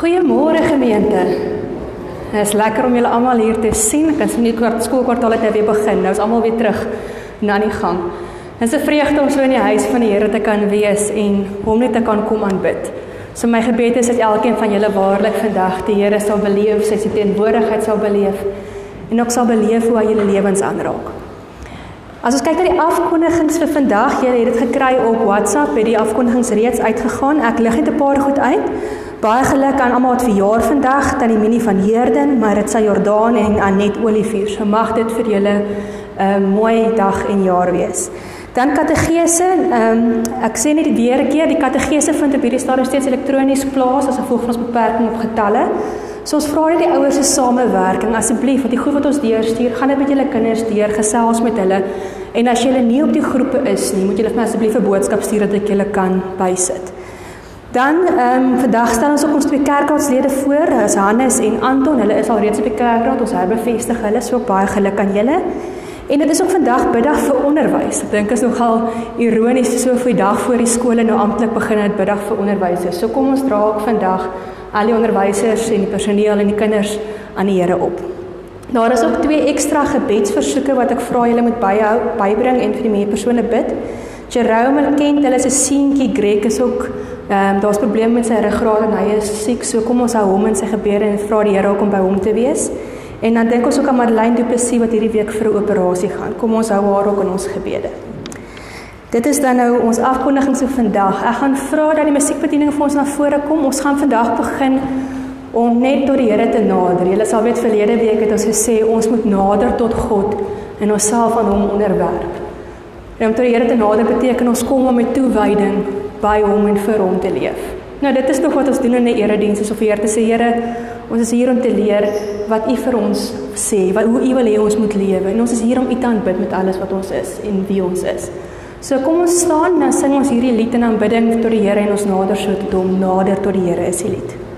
Goeiemôre gemeente. Dit is lekker om julle almal hier te sien. Ek sien die kwart skoolkwartaal het weer begin. Nou is almal weer terug na die gang. Dit is 'n vreugde om so in die huis van die Here te kan wees en hom net te kan kom aanbid. So my gebed is dat elkeen van julle waarlik vandag die Here sal beleef, sy teenwoordigheid sal beleef en ook sal beleef hoe hy julle lewens aanraak. As ons kyk na die afkondigings vir vandag, julle het dit gekry op WhatsApp, het die afkondigings reeds uitgegaan. Ek lig net 'n paar goed uit. Baie geluk aan almal wat verjaar vandag, tannie Minnie van Heerden, Maritza Jordaan en Anet Olivier. So mag dit vir julle 'n uh, mooi dag en jaar wees. Dan kategese, ehm um, ek sê net weer keer, die kategese vind op hierdie stadium steeds elektronies plaas as gevolg van ons beperking op getalle. So ons vra net die ouers se samewerking asseblief want die goed wat ons deurstuur, gaan dit met julle kinders deur gesels met hulle. En as julle nie op die groepe is nie, moet julle vir my asseblief 'n boodskap stuur dat ek julle kan bysit. Dan ehm um, vandag stel ons op ons twee kerkraadslede voor, as Hannes en Anton. Hulle is al reeds op die kerkraad. Ons herbevestig hulle. So baie geluk aan julle. En dit is ook vandag biddag vir onderwys. Ek dink is nogal ironies so vir die dag voor die skole nou amptelik begin het biddag vir onderwysers. So kom ons dra ook vandag al die onderwysers en die personeel en die kinders aan die Here op. Daar is ook twee ekstra gebedsversoeke wat ek vra julle moet byhou, bybring en vir die mense persone bid. Jerome ken hulle is 'n seentjie Greg is ook ehm um, daar's probleme met sy ruggraat en hy is siek, so kom ons hou hom in sy gebede en vra die Here om by hom te wees. En dan dink ons ook aan Madeleine Du Plessis wat hierdie week vir 'n operasie gaan. Kom ons hou haar ook in ons gebede. Dit is dan nou ons afkondiging so vandag. Ek gaan vra dat die musiekbediening vir ons na vore kom. Ons gaan vandag begin om net tot die Here te nader. Julle sal weet verlede week het ons gesê ons moet nader tot God en onsself aan hom onderwerp. En om tot die Here te nader beteken ons kom om met toewyding by hom en vir hom te leef. Nou dit is nog wat ons doen in 'n erediens, is om vir Here te sê Here, ons is hier om te leer wat U vir ons sê, wat hoe U wil hê ons moet lewe. En ons is hier om U te aanbid met alles wat ons is en wie ons is. So kom ons staan en sing ons hierdie lied in aanbidding tot die Here en ons nader so tot hom, nader tot die Here is die lied.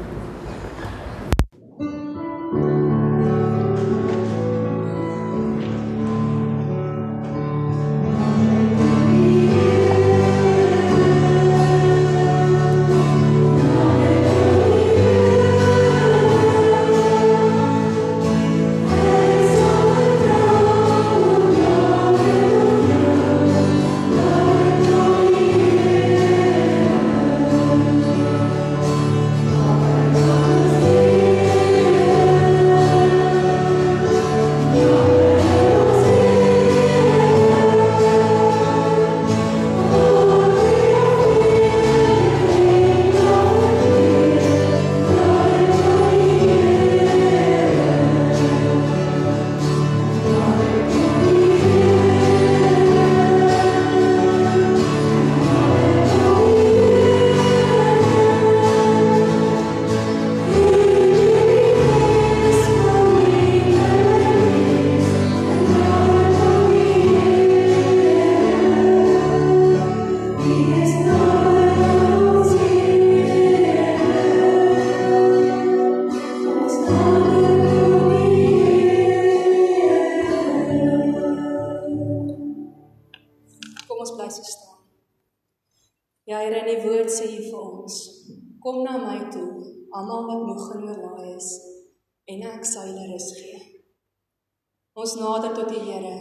Ons nader tot die Here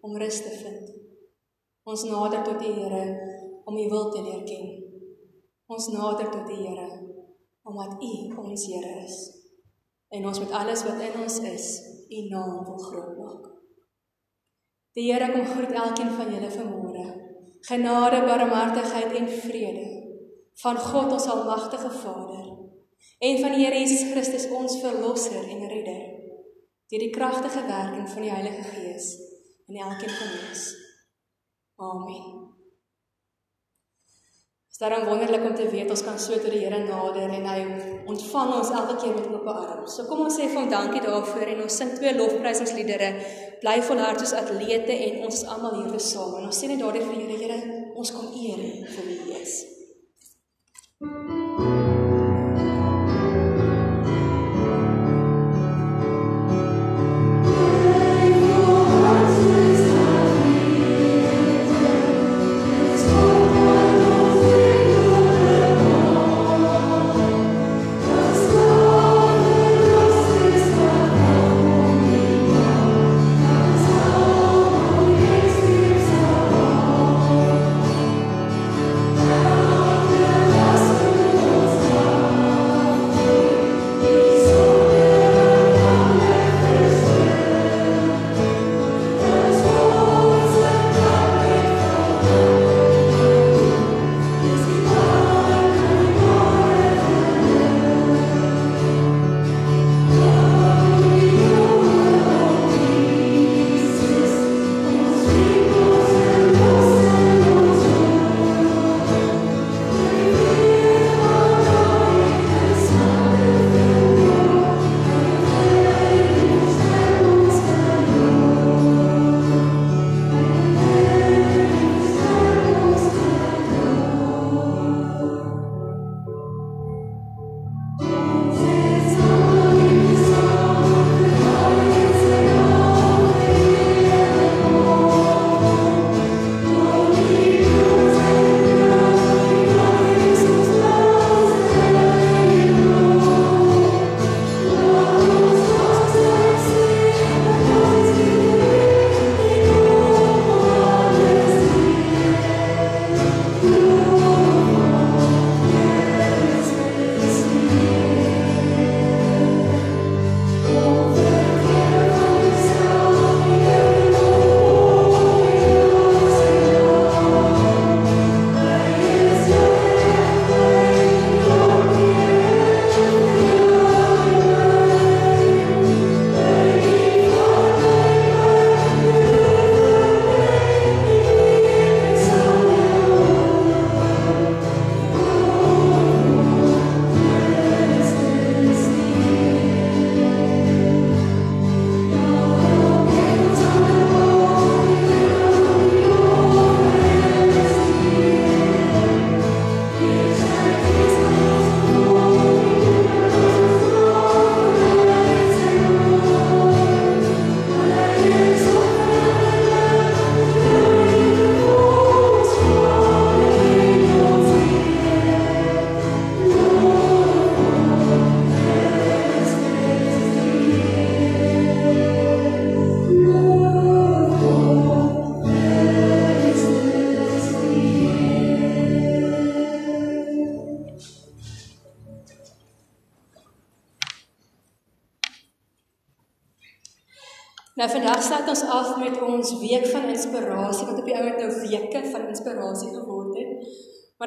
om rus te vind. Ons nader tot die Here om U wil te leer ken. Ons nader tot die Here omdat U ons Here is. En ons met alles wat in ons is, U naam wil groot maak. Die Here kom groet elkeen van julle vanmôre. Genade, barmhartigheid en vrede van God ons almagtige Vader en van die Here Jesus Christus ons verlosser en redder deur die kragtige werking van die Heilige Gees in elkeen van ons. Amen. Dit is daarom wonderlik om te weet ons kan so tot die Here nader en hy ontvang ons elke keer met oop arms. So kom ons sê vir hom dankie daarvoor en ons sing twee lofprysingsliedere. Bly volhard soos atlete en ons is almal hier tesame. En ons sê net daardie vir die Here, ons kom eer vir hy is. thank you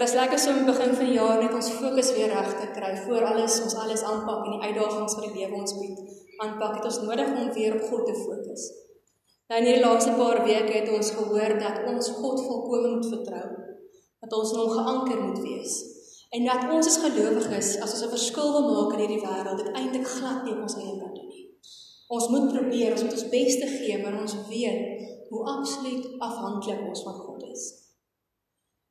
Maar dit is lekker so om begin van die jaar net ons fokus weer reg te kry voor alles ons alles aanpak en die uitdagings wat die lewe ons bied. Aanpak het ons nodig om weer op God te fokus. Nou in hierdie laaste paar weke het ons gehoor dat ons God volkome moet vertrou. Dat ons hom geanker moet wees. En dat ons as gelowiges as ons 'n verskil wil maak in hierdie wêreld, dit eintlik glad nie op ons eie kan doen nie. Ons moet probeer, ons moet ons bes te gee, maar ons weet hoe absoluut afhanklik ons van God is.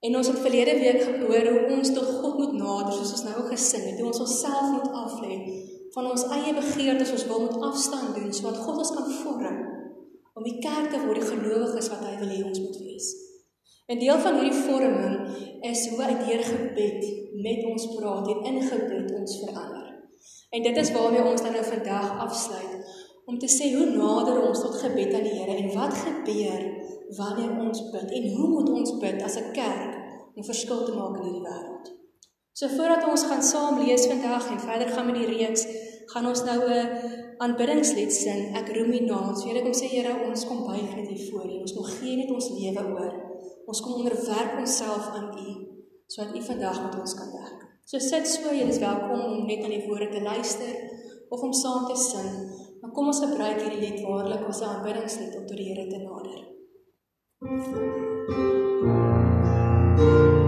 En ons het verlede week gehoor hoe ons tot God moet nader, soos ons nou gesing het, hoe ons onsself moet aflê van ons eie begeertes, ons wil moet afstand doen sodat God ons kan vorm om die kerk te word die gelowiges wat hy wil hê ons moet wees. 'n Deel van hierdie vorming is hoe hy deur gebed met ons praat en in gebed ons verander. En dit is waarmee ons dan nou vandag afsluit om te sê hoe nader ons tot gebed aan die Here en wat gebeur wanneer ons bid en hoe moet ons bid as 'n kerk om verskil te maak in hierdie wêreld. So voordat ons gaan saam lees vandag en verder gaan met die reeks, gaan ons nou 'n aanbiddingslied sing. Ek roem U naam. So ek kom sê Here, ons kom buig net hier voor U. Ons wil gee net ons lewe oor. Ons kom onderwerp onsself aan U sodat U vandag met ons kan werk. So sit so, jy is welkom om net aan die woorde te luister of om saam te sing. Maar kom ons gebruik hierdie lied waarlik as 'n aanbiddingslied om tot die Here te nader. Thank you.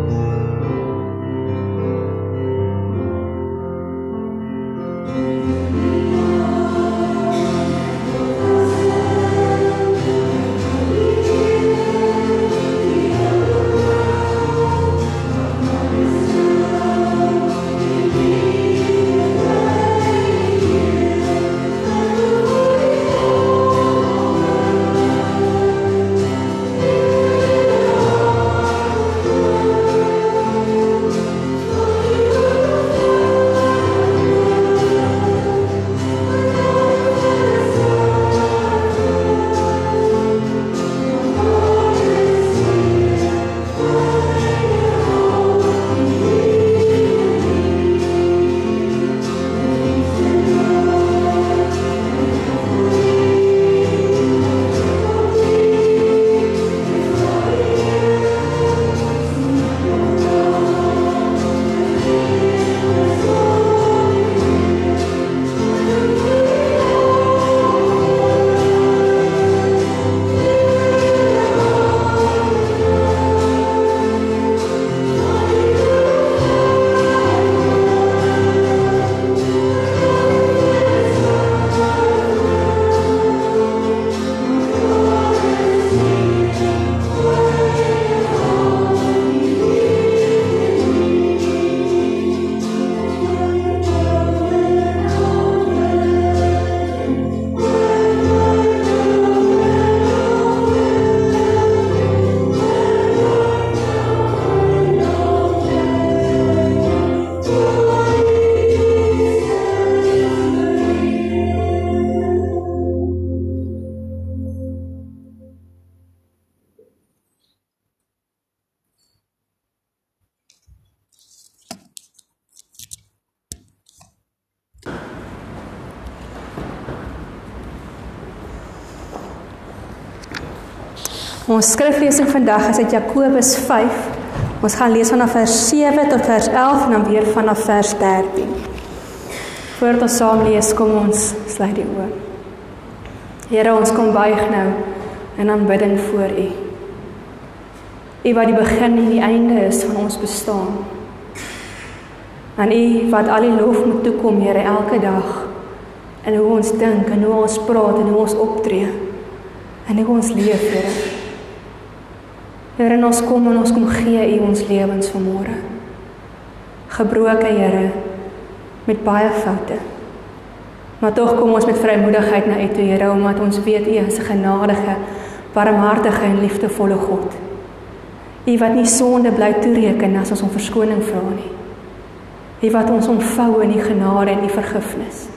Ons skriflesing vandag is uit Jakobus 5. Ons gaan lees vanaf vers 7 tot vers 11 en dan weer vanaf vers 13. Voordat ons saam lees, kom ons sluit die oë. Here, ons kom buig nou in aanbidding voor U. U wat die begin en die einde is van ons bestaan. Aan U wat al die lof moet toekom, Here, elke dag. En hoe ons dink en hoe ons praat en hoe ons optree. En hoe ons leef, Here. Here, ons kom en ons kom gee U ons lewens vanmôre. Gebroke Here met baie foute. Maar tog kom ons met vrymoedigheid na U toe, Here, omdat ons weet U is 'n genadige, barmhartige en liefdevolle God. U wat nie sonde bly toereken as ons om verskoning vra nie. U wat ons ontvou in U genade en U vergifnis.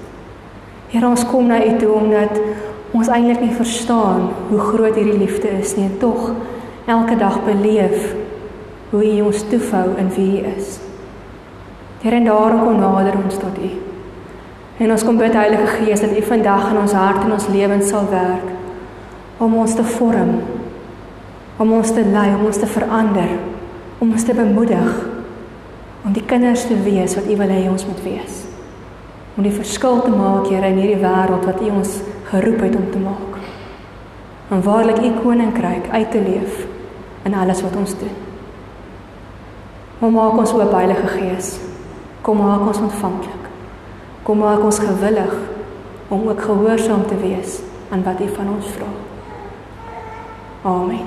Here, ons kom na U toe omdat ons eintlik nie verstaan hoe groot hierdie liefde is nie, en tog elke dag beleef hoe U ons toefou in wie U is. Here, en daarom kom nader ons tot U. En ons kom bid Heilige Gees dat U vandag in ons hart en ons lewens sal werk om ons te vorm, om ons te lei, om ons te verander, om ons te bemoedig om die kinders te wees wat U wil hê ons moet wees. Om die verskil te maak, Here, in hierdie wêreld wat U ons geroep het om te maak. Om waarlik U koninkryk uit te leef in alles wat ons doen. Kom maak ons oop Heilige Gees. Kom maak ons ontvanklik. Kom maak ons gewillig om ook gehoorsaam te wees aan wat U van ons vra. Amen.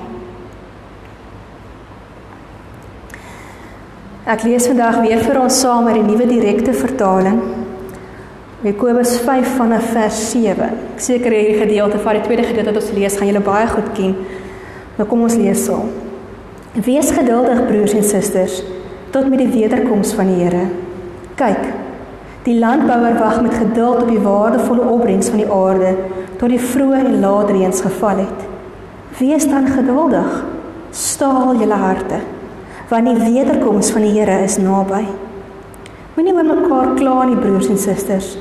Ek lees vandag weer vir ons saam uit die nuwe direkte vertaling. Jakobus 5 vanaf vers 7. Ek seker hierdie gedeelte van die tweede gedeelte wat ons lees, gaan julle baie goed ken. Nou kom ons lees saam. Wees geduldig broers en susters tot met die wederkoms van die Here. Kyk, die landbouer wag met geduld op die waardevolle opbrengs van die aarde tot die vroeë en laat reëns geval het. Wees dan geduldig. Staal julle harte want die wederkoms van die Here is naby. Moenie oor mekaar kla nie, broers en susters,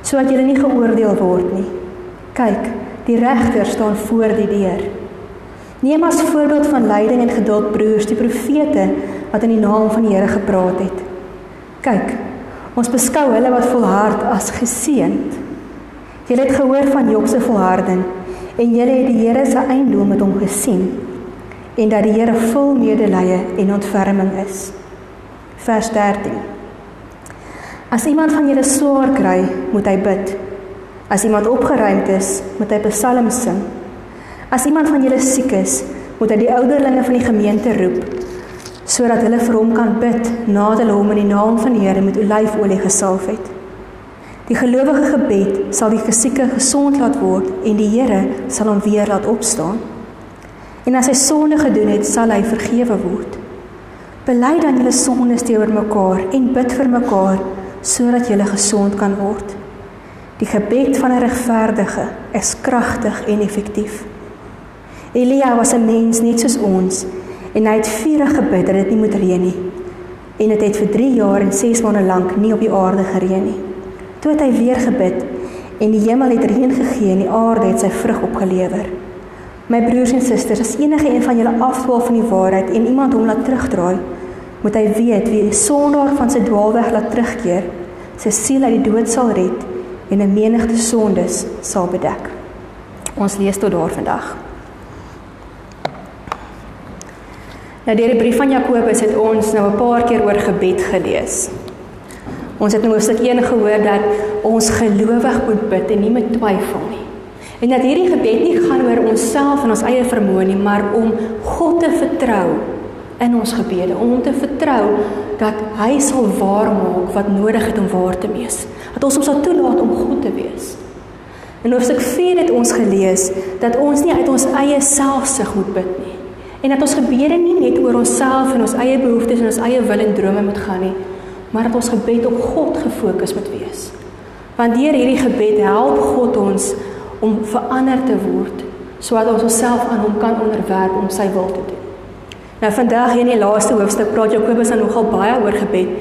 sodat julle nie geoordeel word nie. Kyk, die regter staan voor die deur. Neem as voorbeeld van lyding en geduld broers, die profete wat in die naam van die Here gepraat het. Kyk, ons beskou hulle wat volhard as geseënd. Julle het gehoor van Job se volharding en julle het die Here se eiendom met hom gesien en dat die Here vol medelee en ontferming is. Vers 13. As iemand van julle swaar kry, moet hy bid. As iemand opgeruimd is, moet hy psalms sing. As iemand van julle siek is, moet hy die ouderlinge van die gemeente roep sodat hulle vir hom kan bid nadat hulle hom in die naam van die Here met olyfolie gesalf het. Die gelowige gebed sal die gesieke gesond laat word en die Here sal hom weer laat opstaan. En as hy sonde gedoen het, sal hy vergewe word. Bely dan julle sondes teenoor mekaar en bid vir mekaar sodat julle gesond kan word. Die gebed van 'n regverdige is kragtig en effektief. Elia was 'n mens net soos ons en hy het vurig gebid dat dit nie moet reën nie. En dit het, het vir 3 jaar en 6 maande lank nie op die aarde gereën nie. Toe het hy weer gebid en die hemel het reën gegee en die aarde het sy vrug opgelewer. My broers en susters, as enige een van julle afdwaal van die waarheid en iemand hom laat terugdraai, moet hy weet wie die sondaar van sy dwaalweg laat terugkeer, sy siel uit die dood sal red en 'n menigte sondes sal bedek. Ons lees tot daar vandag. Nou deur die brief van Jakobus het ons nou 'n paar keer oor gebed gelees. Ons het nou hoofstuk 1 gehoor dat ons gelowig moet bid en nie met twyfel nie. En dat hierdie gebed nie gaan oor onsself en ons eie vermoë nie, maar om God te vertrou in ons gebede, om hom te vertrou dat hy sal waar maak wat nodig het om waar te wees. Dat ons hom sal toelaat om goed te wees. En hoofstuk 4 het ons gelees dat ons nie uit ons eie selfsug moet bid nie. En dat ons gebede nie net oor onsself en ons eie behoeftes en ons eie wil en drome moet gaan nie, maar dat ons gebed op God gefokus moet wees. Want deur hierdie gebed help God ons om verander te word sodat ons onsself aan hom kan onderwerp om sy wil te doen. Nou vandag hier in die laaste hoofstuk praat Jakobus dan nogal baie oor gebed.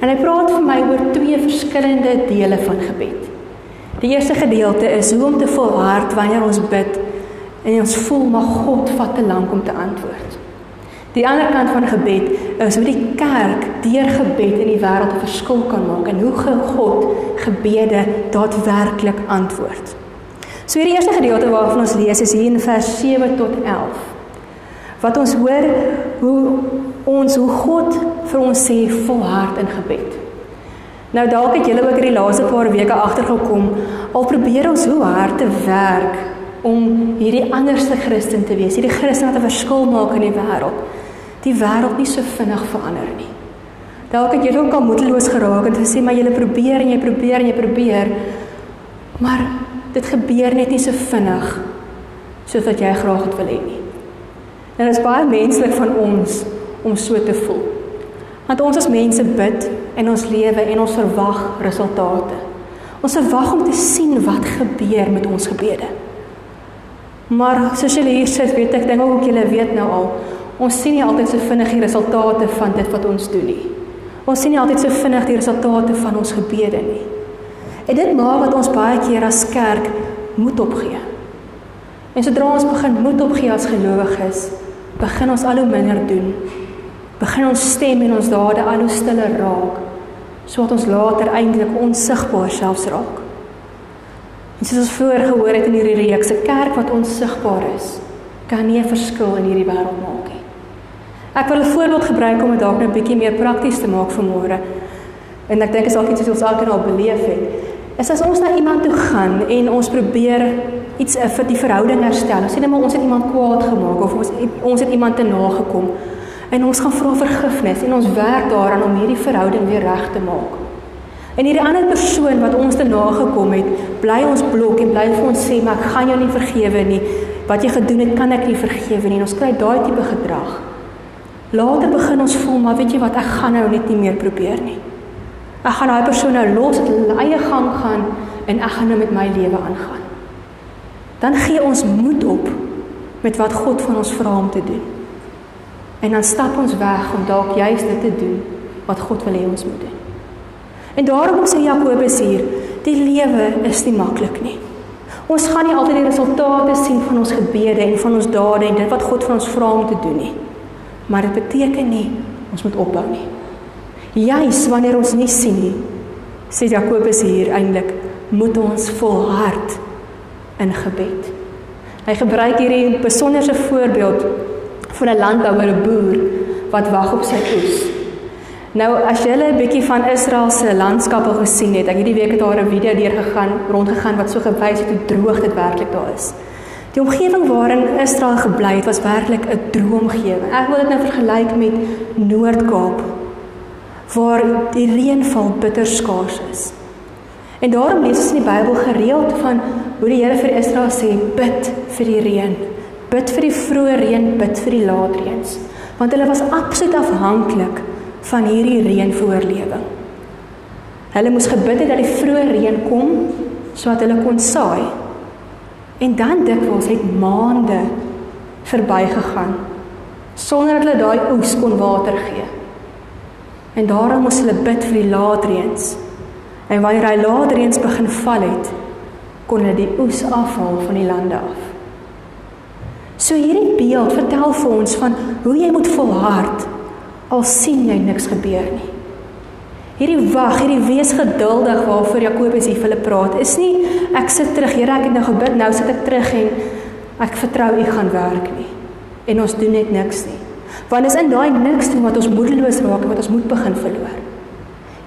En hy praat vir my oor twee verskillende dele van gebed. Die eerste gedeelte is hoe om te volhard wanneer ons bid en ons voel maar God vat te lank om te antwoord. Die ander kant van gebed is hoe die kerk deur gebed in die wêreld 'n verskil kan maak en hoe God gebede daadwerklik antwoord. So hierdie eerste gedeelte waarvan ons lees is hier in vers 7 tot 11. Wat ons hoor hoe ons hoe God vir ons sê volhard in gebed. Nou dalk het julle ook hierdie laaste paar weke agtergekom al probeer ons hoe hard te werk om hierdie anderste Christen te wees, hierdie Christen wat 'n verskil maak in die wêreld. Die wêreld nie so vinnig verander nie. Dalk het julle ook al moedeloos geraak en gesê maar julle probeer en jy probeer en jy probeer. Maar dit gebeur net nie so vinnig soos wat jy graag het wil hê nie. En dit is baie menslik van ons om so te voel. Want ons as mense bid en ons lewe en ons verwag resultate. Ons verwag om te sien wat gebeur met ons gebede. Maar soos julle hier sit, weet ek dink ook julle weet nou al, ons sien nie altyd so vinnig die resultate van dit wat ons doen nie. Ons sien nie altyd so vinnig die resultate van ons gebede nie. En dit maak dat ons baie keer as kerk moet opgee. En sodra ons begin moed opgee as gelowiges, begin ons al hoe minder doen. Begin ons stem en ons dade al hoe stiller raak, sodat ons later eintlik onsigbaar selfs raak. En soos ons vroeër gehoor het in hierdie reeks, 'n kerk wat onsigbaar is, kan nie 'n verskil in hierdie wêreld maak nie. Ek wil 'n voorbeeld gebruik om dit dalk net 'n bietjie meer prakties te maak vir môre. En ek dink is dalk iets wat ons alkeen al beleef het. Is as ons na iemand toe gaan en ons probeer iets vir die verhouding herstel. Ons sê net maar ons het iemand kwaad gemaak of ons ons het iemand te nagekom en ons gaan vra vergifnis en ons werk daaraan om hierdie verhouding weer reg te maak. En hierdie ander persoon wat ons te nagekom het, bly ons blok en bly vir ons sê maar ek gaan jou nie vergewe nie. Wat jy gedoen het, kan ek nie vergewe nie. En ons kry daai tipe gedrag. Later begin ons voel maar weet jy wat, ek gaan nou net nie meer probeer nie. Ek gaan daai persoon nou los, dit eie gang gaan en ek gaan nou met my lewe aangaan. Dan gee ons moed op met wat God van ons vra om te doen. En dan stap ons weg om dalk juist dit te doen wat God wil hê ons moet doen. En daarom sê Jakobus hier, die lewe is nie maklik nie. Ons gaan nie altyd die resultate sien van ons gebede en van ons dade en dit wat God van ons vra om te doen nie. Maar dit beteken nie ons moet ophou nie. Juis wanneer ons nie sien nie, sê Jakobus hier eintlik, moet ons volhard in gebed. Hy gebruik hierdie besonderse voorbeeld van 'n landbouer, 'n boer wat wag op sy oes. Nou as jy 'n bietjie van Israel se landskappe gesien het, ek hierdie week het daar 'n video deur gegaan, rondgegaan wat so gewys het hoe droog dit werklik daar is. Die omgewing waarin Israel gebly het, was werklik 'n droë omgewing. Ek wil dit nou vergelyk met Noord-Kaap waar die reënval bitter skaars is. En daarom lees ons in die Bybel gereeld van hoe die Here vir Israel sê: "Bid vir die reën. Bid vir die vroeë reën, bid vir die laat reëns." Want hulle was absoluut afhanklik van hierdie reën vir oorlewing. Hulle moes gebid het dat die vroeë reën kom sodat hulle kon saai. En dan dikwels het maande verbygegaan sonder dat hulle daai oes kon water gee. En daarom moes hulle bid vir die laatreëns. En wanneer hy laatreëns begin val het, kon hulle die oes afhaal van die lande af. So hierdie beeld vertel vir ons van hoe jy moet volhard al sien jy niks gebeur nie. Hierdie wag, hierdie wees geduldig waarvoor Jakobus hier vir hulle praat, is nie ek sit terug, Here, ek het nou gebid, nou sit ek terug en ek vertrou U gaan werk nie. En ons doen net niks nie. Want is in daai niks doen wat ons moedeloos raak en wat ons moed begin verloor.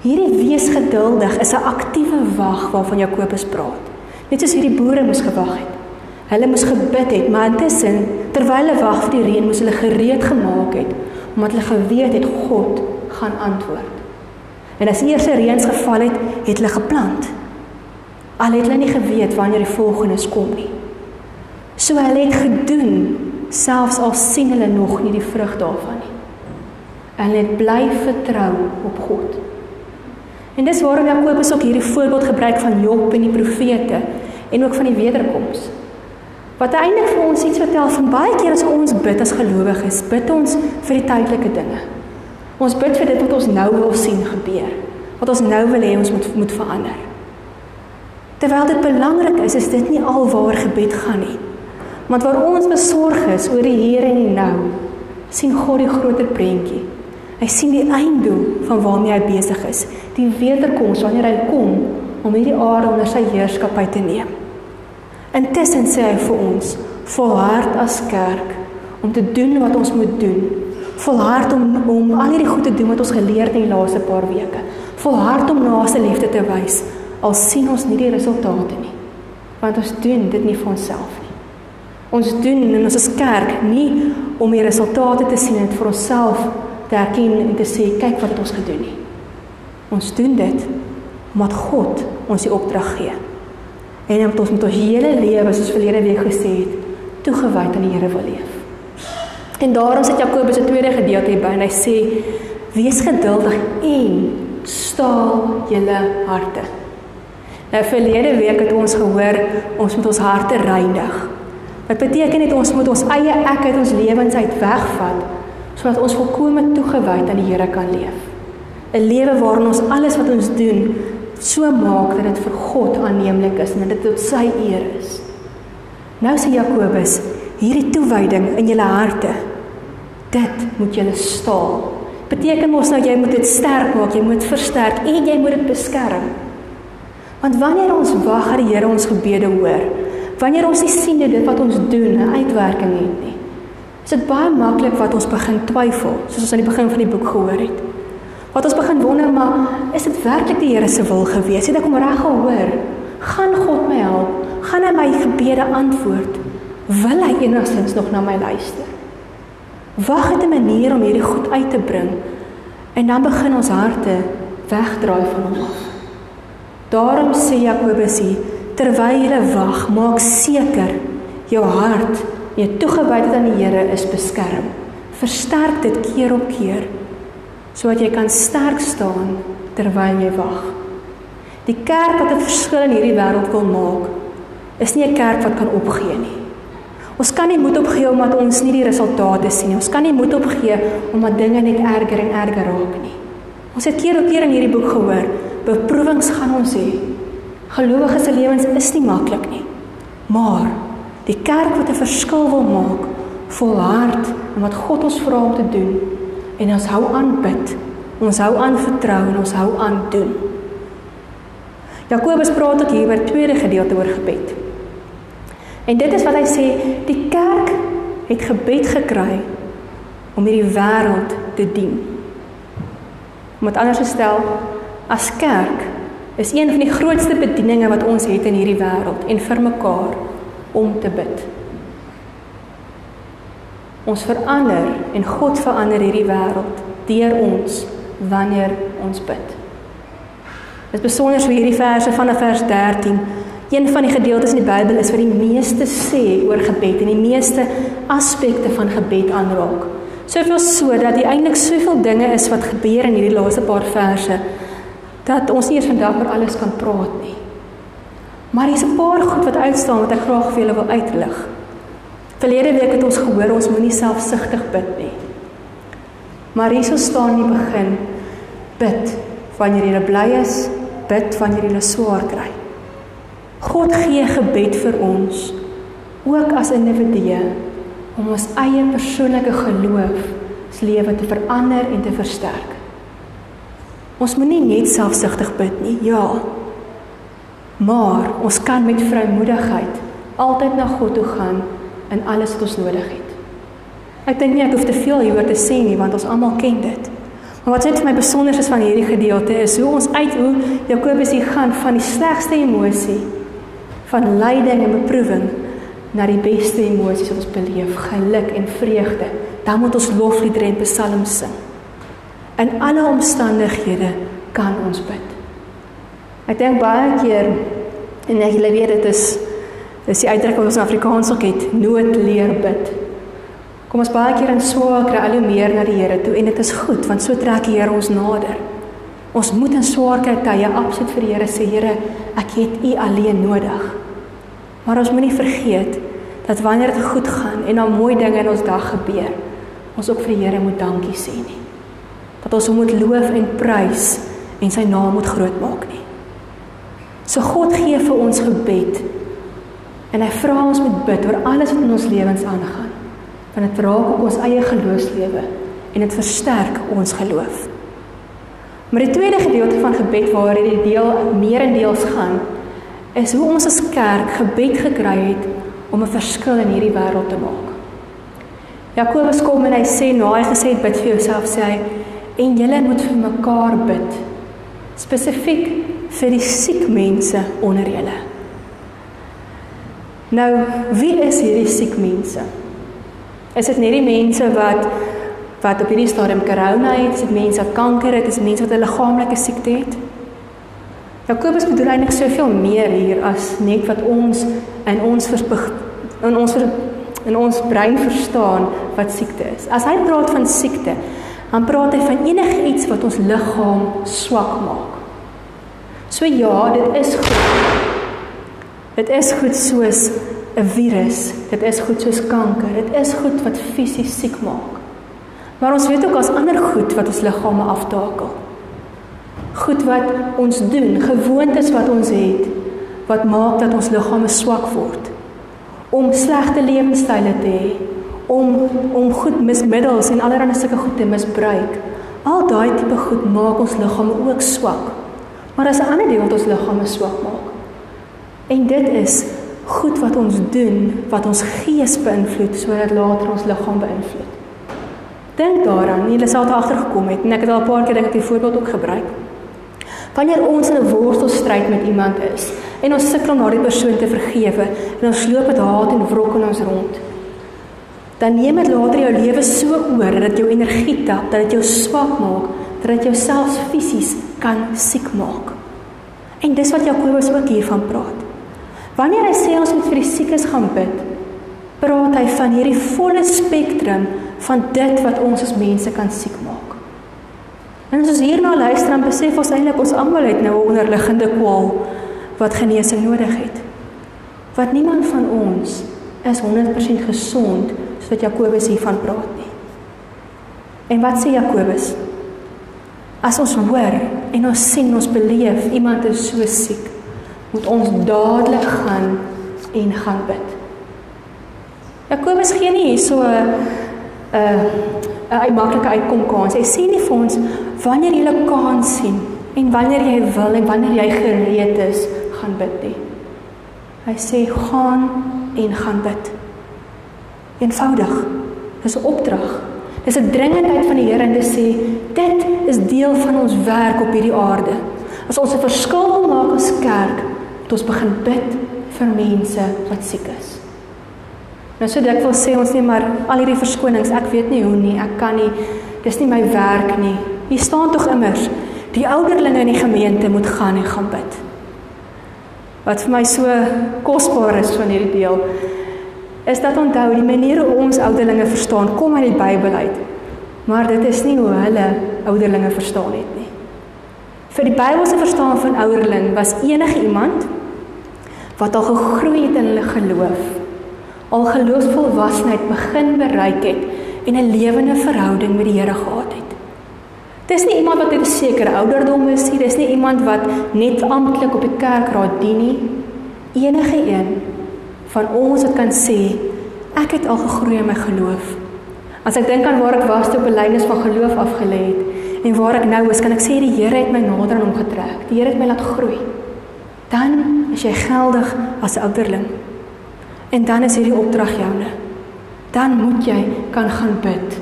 Hierdie wees geduldig is 'n aktiewe wag waarvan Jakobus praat. Net soos hierdie boere moes gewag het. Hulle moes gebid het, maar intussen terwyl hulle wag vir die reën, moes hulle gereed gemaak het omdat hulle geweet het God gaan antwoord. En as eers reëns geval het, het hulle geplant. Al het hulle nie geweet wanneer die volgende kom nie. So hulle het gedoen selfs al sien hulle nog nie die vrug daarvan nie. Hulle het bly vertrou op God. En dis waarom Jakobus ook hierdie voorbeeld gebruik van Job en die profete en ook van die wederkoms. Wat eintlik vir ons iets vertel van baie keer as ons bid as gelowiges, bid ons vir die tydelike dinge. Ons bid vir dit wat ons nou wil sien gebeur, wat ons nou wil hê ons moet moet verander. Terwyl dit belangrik is, is dit nie alwaar gebed gaan nie. Want waar ons besorg is oor die hier en die nou, sien God die groter prentjie. Hy sien die einddoel van waarmee hy besig is, die wederkoms wanneer hy kom om hierdie aarde onder sy heerskappy te neem. Intussen sê hy vir ons: "Volhard as kerk om te doen wat ons moet doen. Volhard om om al hierdie goed te doen wat ons geleer het in die laaste paar weke. Volhard om naaste liefde te wys al sien ons nie die resultate nie. Want ons doen dit nie vir onsself nie. Ons doen in ons as kerk nie om die resultate te sien en vir onsself te erken en te sê kyk wat het ons gedoen nie. Ons doen dit omdat God ons die opdrag gee en om ons met ons hele lewe soos verlede week gesê het toegewy aan die Here wil leef. En daarom sit Jakobus se tweede gedeelte hier by en hy sê wees geduldig en staal julle harte. Nou verlede week het ons gehoor ons moet ons harte reinig. Wat beteken dit ons moet ons eie ek uit ons lewens uit wegvat sodat ons volkome toegewy aan die Here kan leef. 'n Lewe waarin ons alles wat ons doen so maak dat dit vir God aanneemlik is en dat dit tot sy eer is. Nou sê Jakobus, hierdie toewyding in julle harte, dit moet julle staal. Beteken mos nou jy moet dit sterk maak, jy moet versterk en jy moet dit beskerm. Want wanneer ons wag dat die Here ons gebede hoor, wanneer ons nie sien dit wat ons doen 'n uitwerking het nie, is dit baie maklik wat ons begin twyfel, soos ons aan die begin van die boek gehoor het. Wat ons begin wonder, maar is dit werklik die Here se wil gewees? Het ek hom reg gehoor? Gaan God my help? Gaan hy my gebede antwoord? Wil hy enigstens nog na my luister? Wag het 'n manier om hierdie goed uit te bring en dan begin ons harte wegdraai van hom af. Daarom sê Jakobus hier, terwyl jy wag, maak seker jou hart, jou toegewydheid aan die Here is beskerm. Versterk dit keer op keer sodat jy kan sterk staan terwyl jy wag. Die kerk wat 'n verskil in hierdie wêreld wil maak, is nie 'n kerk wat kan opgee nie. Ons kan nie moed opgee omdat ons nie die resultate sien nie. Ons kan nie moed opgee omdat dinge net erger en erger raak nie. Ons het keer op keer in hierdie boek gehoor, beproewings gaan ons hê. Gelowiges se lewens is nie maklik nie. Maar die kerk wat 'n verskil wil maak, volhard in wat God ons vra om te doen en ons hou aan bid. Ons hou aan vertrou en ons hou aan doen. Jakobus praat ook hier oor tweede gedeelte oor gebed. En dit is wat hy sê, die kerk het gebed gekry om hierdie wêreld te dien. Om dit anders te stel, as kerk is een van die grootste bedieninge wat ons het in hierdie wêreld en vir mekaar om te bid. Ons verander en God verander hierdie wêreld deur ons wanneer ons bid. Dit is besonder so hierdie verse van vers 13. Een van die gedeeltes in die Bybel is wat die meeste sê oor gebed en die meeste aspekte van gebed aanraak. Soveel so dat die eintlik soveel dinge is wat gebeur in hierdie laaste paar verse dat ons nie eens vandag oor alles kan praat nie. Maar hier's 'n paar goed wat uitstaan wat ek graag vir julle wil uitlig. Verlede week het ons gehoor ons moenie selfsugtig bid nie. Maar hierso staan die begin bid wanneer jy bly is, bid wanneer jy swaar kry. God gee gebed vir ons ook as individue om ons eie persoonlike geloof se lewe te verander en te versterk. Ons moenie net selfsugtig bid nie, ja. Maar ons kan met vrymoedigheid altyd na God toe gaan in alles wat ons nodig het. Ek dink nie ek hoef te veel hieroor te sê nie want ons almal ken dit. Maar wat net vir my besonder is van hierdie gedeelte is hoe ons uit hoe Jakobus hier gaan van die slegste emosie van lyding en beproewing na die beste emosies wat ons beleef, geluk en vreugde. Dan moet ons lofliedere en psalms sing. In alle omstandighede kan ons bid. Ek dink baie keer en ek weet dit is Dis die uitdrukking wat ons in Afrikaans ook het, nood leer bid. Kom ons baie keer in swaar kry al hoe meer na die Here toe en dit is goed want so trek die Here ons nader. Ons moet in swaar kry tye absoluut vir die Here sê, Here, ek het U alleen nodig. Maar ons moenie vergeet dat wanneer dit goed gaan en dan mooi dinge in ons dag gebeur, ons ook vir die Here moet dankie sê nie. Dat ons hom moet loof en prys en sy naam moet groot maak nie. So God gee vir ons gebed En hy vra ons moet bid oor alles wat in ons lewens aangaan. Want dit raak op ons eie geloofslewe en dit versterk ons geloof. Maar die tweede gedeelte van gebed waar hierdie deel meerendeels gaan, is hoe ons as kerk gebed gekry het om 'n verskil in hierdie wêreld te maak. Jakobus kom en hy sê nou hy gesê bid vir jouself sê hy en julle moet vir mekaar bid. Spesifiek vir die siek mense onder julle. Nou, wie is hierdie siek mense? Is dit net die mense wat wat op hierdie stadium corona het, is dit mense wat kanker het, is dit mense wat 'n liggaamlike siekte het? Jakobus bedoel eintlik soveel meer hier as net wat ons in ons in ons in ons brein verstaan wat siekte is. As hy praat van siekte, dan praat hy van enige iets wat ons liggaam swak maak. So ja, dit is goed Dit is goed soos 'n virus. Dit is goed soos kanker. Dit is goed wat fisies siek maak. Maar ons weet ook as ander goed wat ons liggame aftakel. Goed wat ons doen, gewoontes wat ons het wat maak dat ons liggame swak word. om slegte lewenstyle te hê, om om goed mismiddels en allerlei sulke goed te misbruik. Al daai tipe goed maak ons liggame ook swak. Maar as 'n ander ding wat ons liggame swak maak. En dit is goed wat ons doen wat ons gees beïnvloed sodat later ons liggaam beïnvloed. Dink daaraan, jy sal daar agtergekom het en ek het al 'n paar keer dit as voorbeeld ook gebruik. Wanneer ons in 'n worstelstryd met iemand is en ons sukkel om daardie persoon te vergewe en ons loop met haat en wrok in ons rond, dan neem dit later jou lewe so oor dat dit jou energie tap, dat dit jou swak maak, dat dit jou selfs fisies kan siek maak. En dis wat Jakobus ook hiervan praat. Wanneer hy sê ons moet vir die siekes gaan bid, praat hy van hierdie volle spektrum van dit wat ons as mense kan siek maak. En as ons hierna luister dan besef ons eintlik ons almal het nou 'n onderliggende kwaal wat genesing nodig het. Wat niemand van ons is 100% gesond soos Jakobus hiervan praat nie. En wat sê Jakobus? As ons hoor en ons sien ons beleef iemand is so siek, moet ons dadelik gaan en gaan bid. Jakobus gee nie hierso 'n 'n 'n maklike uitkom kans. Hy sê nie vir ons wanneer jy 'n kans sien en wanneer jy wil en wanneer jy gereed is, gaan bid nie. Hy sê gaan en gaan bid. Eenvoudig. Dis 'n opdrag. Dis 'n dringendheid van die Here en dit sê dit is deel van ons werk op hierdie aarde. As ons 'n verskil wil maak as kerk, moet ons begin bid vir mense wat siek is. Nou so dit wil sê ons nie maar al hierdie verskonings, ek weet nie hoe nie, ek kan nie. Dis nie my werk nie. Hier staan tog immers die ouderlinge in die gemeente moet gaan en gaan bid. Wat vir my so kosbaar is van hierdie deel is dat onthou die manier hoe ons ouderlinge verstaan kom uit die Bybel uit. Maar dit is nie hoe hulle ouderlinge verstaan het nie. Vir die Bybelse verstaan van ouderling was enige iemand wat al gegroei het in hulle geloof, al geloofsvolwasenheid begin bereik het en 'n lewende verhouding met die Here gehad het. Dis nie iemand wat 'n sekere ouderdom is nie, dis nie iemand wat net amptelik op die kerkraad dien nie. Enige een van ons wat kan sê ek het al gegroei in my geloof. As ek dink aan waar ek was toe op 'n lynus van geloof afgelê het en waar ek nou is, kan ek sê die Here het my nader aan hom getrek. Die Here het my laat groei. Dan is jy geldig as 'n ouderling. En dan is hierdie opdrag joune. Dan moet jy kan gaan bid.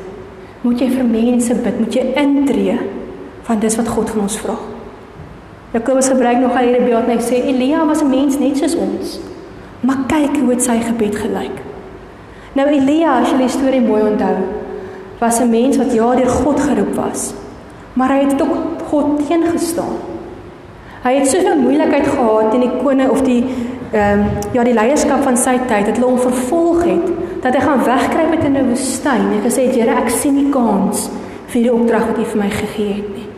Moet jy vir mense bid, moet jy intree van dis wat God van ons vra. Jakobus gebruik nog al hierdie beeld en hy sê Elia was 'n mens net soos ons. Maar kyk hoe het sy gebed gelyk. Nou Elia, as jy die storie mooi onthou, was 'n mens wat ja deur God geroep was. Maar hy het ook God teengestaan. Hy het soveel moeilikheid gehad teen die koning of die ehm um, ja die leierskap van sy tyd hulle hom vervolg het dat hy gaan wegkruip met in 'n woestyn en gesê het Here ek sien nie kans vir die opdrag wat U vir my gegee het nie.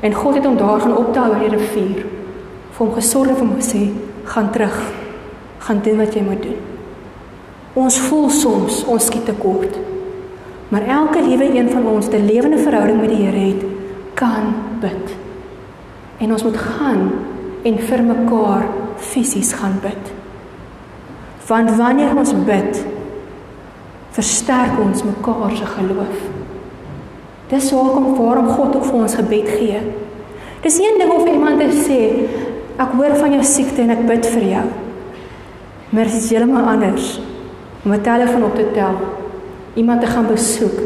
En God het hom daar gaan optel oor die rivier vir hom gesorg en hom gesê gaan terug gaan doen wat jy moet doen. Ons voel soms ons skiet tekort. Maar elke liewe een van ons te lewende verhouding met die Here het, kan bid. En ons moet gaan en vir mekaar fisies gaan bid. Want wanneer ons bid, versterk ons mekaar se geloof. Dis hoekom waarom God ook vir ons gebed gee. Dis een ding of iemand sê, ek hoor van jou siekte en ek bid vir jou. Maar dit is heeltemal anders om 'n telefoon op te tel, iemand te gaan besoek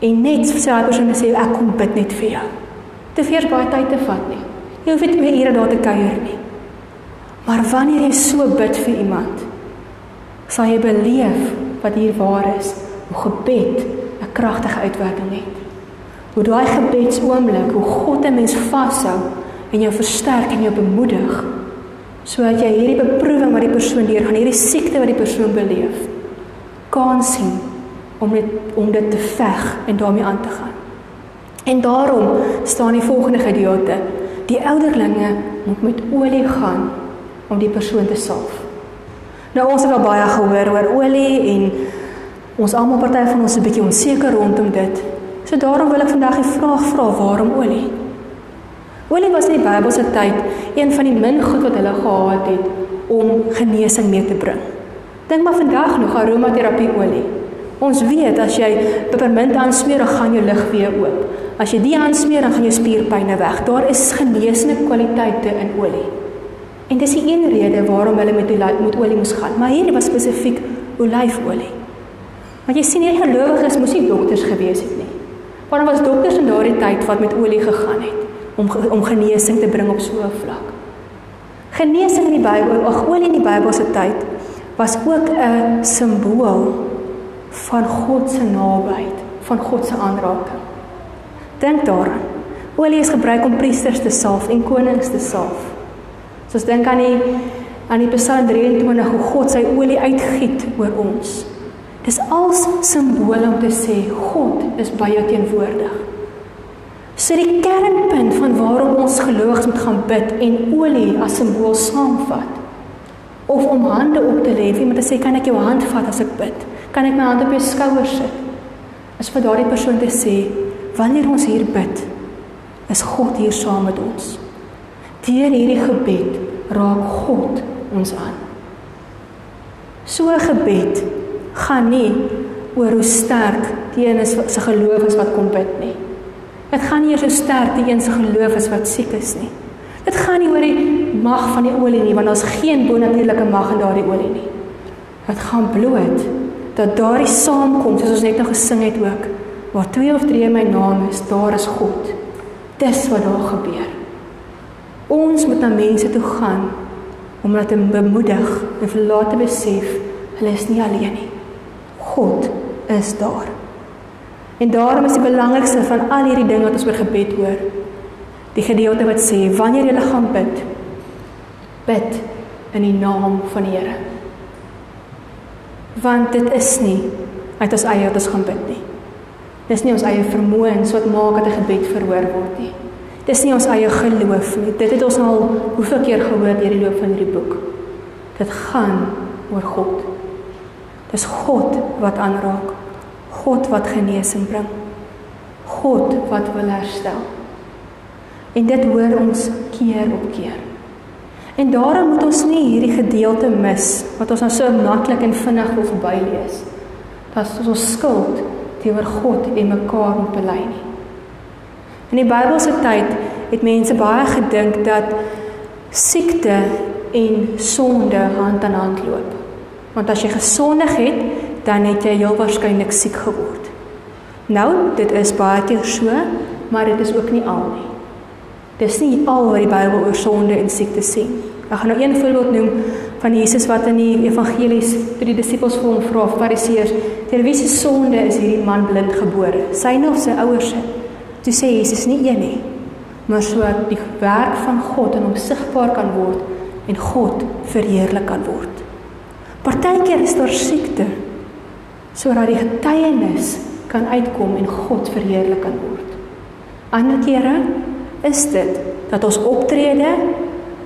en net vir daai persoon te sê ek kom bid net vir jou. Dit veers baie tyd te vat nie. Jy hoef nie meer ure daar te kuier nie. Maar wanneer jy so bid vir iemand, sal jy beleef wat hier waar is, hoe gebed 'n kragtige uitwerking het. Hoe daai gebedsoomblik, hoe God 'n mens vashou en jou versterk en jou bemoedig sodat jy hierdie beproewing wat die persoon deurgaan, hierdie siekte wat die persoon beleef, kan sien om dit om dit te veg en daarmee aan te gaan. En daarom staan die volgende gedeelte: Die ouderlinge moet met olie gaan om die persoon te salf. Nou ons het al baie gehoor oor olie en ons almal party van ons is 'n bietjie onseker rondom dit. So daarom wil ek vandag die vraag vra: waarom olie? Olie was in die Bybelse tyd een van die min goed wat hulle gehad het om genesing mee te bring. Dink maar vandag nog aromaterapie olie. Ons weet as jy pepermint aansmeer, dan gaan jou lig weer oop. As jy die aansmeer, dan gaan jou spierpynne weg. Daar is genesende kwaliteite in olie. En dis die een rede waarom hulle met met olie moes gaan. Maar hier was spesifiek olyfolie. Want jy sien hierdie gelowiges moes nie dokters gewees het nie. Maar daar was dokters in daardie tyd wat met olie gegaan het om om genesing te bring op so 'n vlak. Genesing in die Bybel, ag olie in die Bybelse tyd was ook 'n simbool van God se nabyheid, van God se aanraking. Dink daaraan. Olie is gebruik om priesters te salf en konings te salf. Soos dink aan die aan die Psalm 23 hoe God sy olie uitgiet oor ons. Dis als simbole om te sê God is by jou teenwoordig. So die kernpunt van waarom ons gelowiges moet gaan bid en olie as simbool saamvat of om hande op te lê, iemand te sê kan ek jou hand vat as ek bid? Kan ek my hand op jou skouer sit? Is vir daardie persoon te sê wanneer ons hier bid, is God hier saam met ons. Deur hierdie gebed raak God ons aan. So 'n gebed gaan nie oor hoe sterk die een is se geloof is wat kom bid nie. Dit gaan nie oor hoe sterk die een se geloof is wat siek is nie. Dit gaan nie oor die mag van die olie nie, want daar's geen bonatuurlike mag in daardie olie nie. Dit gaan bloot dat daardie saamkom, soos ons net nou gesing het ook, waar twee of drie in my naam is, daar is God. Dis wat daar gebeur. Ons moet na mense toe gaan om hulle te bemoedig en vir hulle te besef hulle is nie alleen nie. God is daar. En daarom is die belangrikste van al hierdie dinge wat ons oor gebed hoor, die gedeelte wat sê wanneer jy gaan bid, bid in die naam van die Here. Want dit is nie uit ons eie wat ons gaan bid nie. Dis nie ons eie vermoëns wat maak dat 'n gebed verhoor word nie. Dis nie ons eie geloof nie. Dit het ons al hoeveel keer gehoor deur die loop van hierdie boek. Dit gaan oor God. Dis God wat aanraak. God wat genesing bring. God wat wil herstel. En dit hoor ons keer op keer. En daarom moet ons nie hierdie gedeelte mis wat ons nou so maklik en vinnig wil verbylees. Dat ons skuld teenoor God en mekaar moet bely nie. In die Bybelse tyd het mense baie gedink dat siekte en sonde hand aan hand loop. Want as jy gesondig het, dan het jy heel waarskynlik siek geword. Nou, dit is baie keer so, maar dit is ook nie al nie. Dis nie al wat die Bybel oor sonde en siekte sê. Ek gaan nou een voorbeeld noem van Jesus wat in die evangelies toe die disippels vir hom vra, Fariseërs, "Ter wie se sonde is hierdie man blind gebore? Syne of sy ouers se?" Toe sê Jesus nie een nie, maar so die werk van God in hom sigbaar kan word en God verheerlik kan word. Partykeer is daar siekte sodat die getuienis kan uitkom en God verheerlik kan word. Ander kere is dit dat ons optrede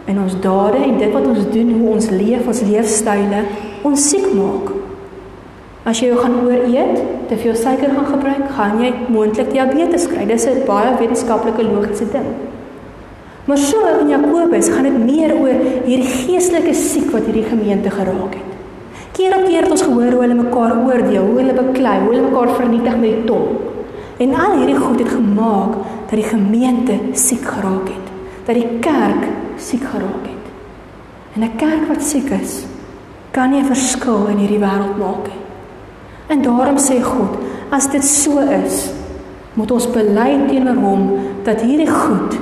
en ons dade en dit wat ons doen, hoe ons leef, ons leefstyle ons siek maak. As jy gaan ooreet, te veel suiker gaan gebruik, gaan jy moontlik diabetes kry. Dis 'n baie wetenskaplike logiese ding. Maar so in Jakobus gaan dit meer oor hierdie geestelike siek wat hierdie gemeente geraak het. Keer op keer het ons gehoor hoe hulle mekaar oordeel, hoe hulle beklei, hoe hulle mekaar vernietig met die tong. En al hierdie goed het gemaak dat die gemeente siek geraak het, dat die kerk siek geraak het. En 'n kerk wat siek is, kan nie 'n verskil in hierdie wêreld maak nie. En daarom sê God, as dit so is, moet ons bely teenoor hom dat hierdie goed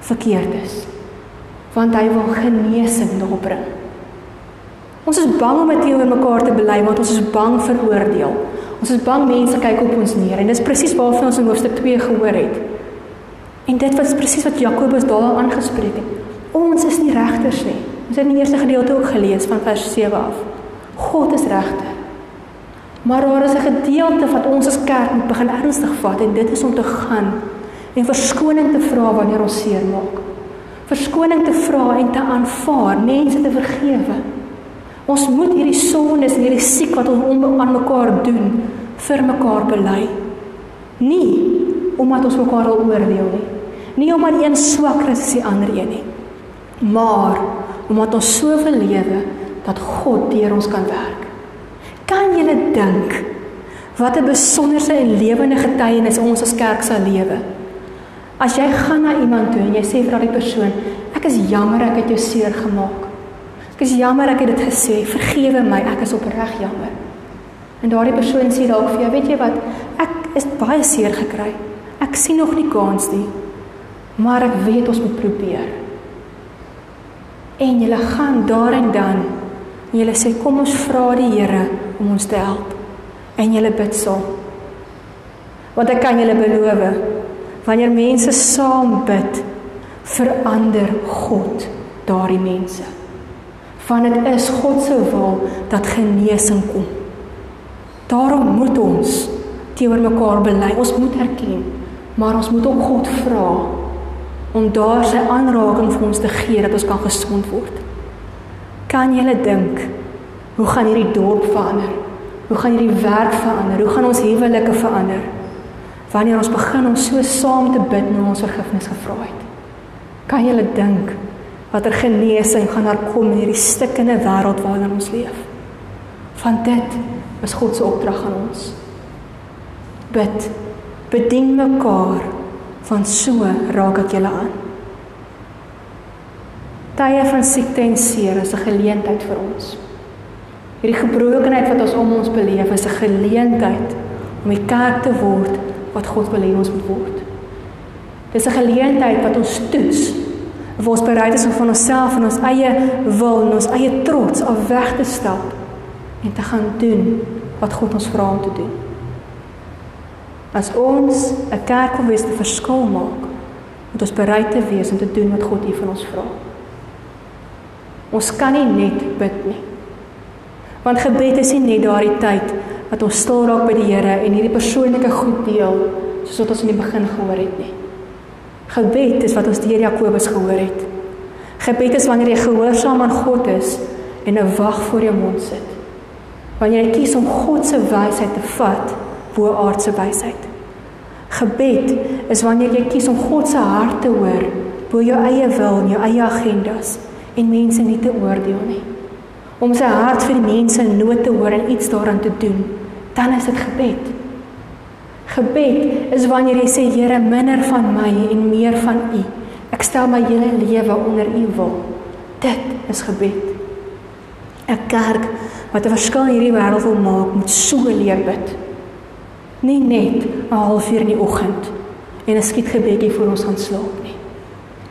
verkeerd is. Want hy wil genesing daarop bring. Ons is bang om dit teenoor mekaar te bely want ons is bang vir oordeel. Ons is bang mense kyk op ons neer en dis presies waarvan ons in hoofstuk 2 gehoor het. En dit was presies wat Jakobus daar aangespreek het. Ons is nie regters nie. Ons het in die eerste gedeelte ook gelees van vers 7 af. God is regter. Maar daar is 'n gedeelte wat ons as kerk moet begin ernstig vat en dit is om te gaan en verskoning te vra wanneer ons seermaak. Verskoning te vra en te aanvaar, mense te vergewe. Ons moet hierdie sondes en hierdie siek wat ons aan mekaar doen vir mekaar bely. Nie omdat ons mekaar wil oordeel nie. Nie omdat een swakker is as die ander een nie. Maar omdat ons so wil lewe dat God deur ons kan werk. Kan jy dink wat 'n besonderse en lewende getuienis ons as kerk sal lewe? As jy gaan na iemand toe en jy sê vir daardie persoon, ek is jammer ek het jou seer gemaak. Ek is jammer ek het dit gesê. Vergewe my, ek is opreg jammer. En daardie persoon sê dalk vir jou, weet jy wat? Ek is baie seer gekry. Ek sien nog nie kans nie. Maar ek weet ons moet probeer. En jy gaan daar en dan jy sê kom ons vra die Here om ons te help. En jy bid saam. Want ek kan julle beloof, wanneer mense saam bid, verander God daardie mense. Want dit is God se wil dat genesing kom. Daarom moet ons teenoor mekaar bely. Ons moet erken, maar ons moet ook God vra om daar sy aanraking vir ons te gee dat ons kan gesond word. Kan jy dink hoe gaan hierdie dorp verander? Hoe gaan hierdie werk verander? Hoe gaan ons huwelike verander? Wanneer ons begin om so saam te bid en ons vergifnis gevra het. Kan jy dink watter genesing gaan daar kom in hierdie stikkende wêreld waarin ons leef? Van dit is God se opdrag aan ons. Bid, bedien mekaar van so raak ek julle aan. Tye van siekte en seer is 'n geleentheid vir ons. Hierdie gebrokenheid wat ons om ons beleef is 'n geleentheid om die kerk te word wat God wil hê ons moet word. Dis 'n geleentheid wat ons toets of ons bereid is om van onsself en ons eie wil en ons eie trots af weg te stap en te gaan doen wat God ons vra om te doen. As ons 'n kerk wil wees te verskil maak, moet ons bereid te wees om te doen wat God hier van ons vra. Ons kan nie net bid nie. Want gebed is nie net daardie tyd wat ons stil raak by die Here en hierdie persoonlike goed deel soos wat ons in die begin gehoor het nie. Gebed is wat ons deur Jakobus gehoor het. Gebed is wanneer jy gehoorsaam aan God is en 'n wag voor jou mond sit. Wanneer jy kies om God se wysheid te vat bo aardse wysheid. Gebed is wanneer jy kies om God se hart te hoor bo jou eie wil en jou eie agendas en mense nie te oordeel nie. Om sy hart vir die mense in nood te hoor en iets daaraan te doen, dan is dit gebed. Gebed is wanneer jy sê Here, minder van my en meer van U. Ek stel my hele lewe onder U wil. Dit is gebed. 'n Kerk wat 'n verskil in hierdie wêreld wil maak, moet so leer bid nie net 'n halfuur in die oggend en 'n skietgebedjie voor ons gaan slaap nie.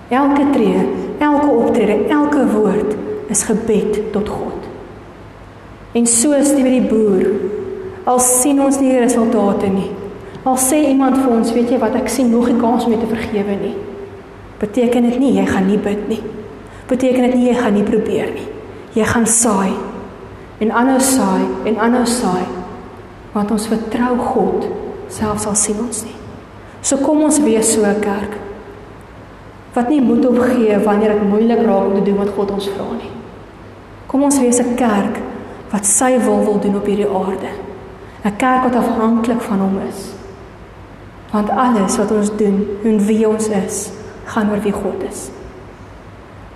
Elke tree, elke optrede, elke woord is gebed tot God. En so is dit met die boer. Al sien ons nie die resultate nie. Al sê iemand vir ons, weet jy wat, ek sien nog nie kans om dit te vergewe nie. Beteken dit nie jy gaan nie bid nie. Beteken dit nie jy gaan nie probeer nie. Jy gaan saai. En aanhou saai en aanhou saai want ons vertrou God selfs al sien ons nie. So kom ons wees so 'n kerk wat nie moed opgee wanneer dit moeilik raak om te doen wat God ons vra nie. Kom ons wees 'n kerk wat sy wil wil doen op hierdie aarde. 'n Kerk wat afhanklik van hom is. Want alles wat ons doen en wie ons is, gaan oor wie God is.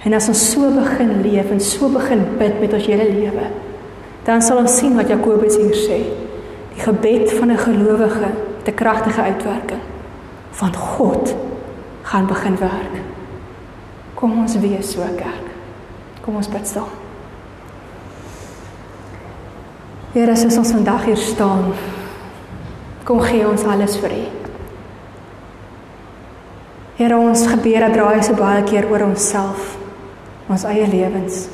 En as ons so begin leef en so begin bid met ons hele lewe, dan sal ons sien wat Jakobus hier sê. Gebed van 'n gelowige het 'n kragtige uitwerking. Van God gaan begin werk. Kom ons wees so kerk. Kom ons bid staan. Here, as ons vandag hier staan, kom gee ons alles vir U. Here, ons gebede draai so baie keer oor onsself, ons eie lewens.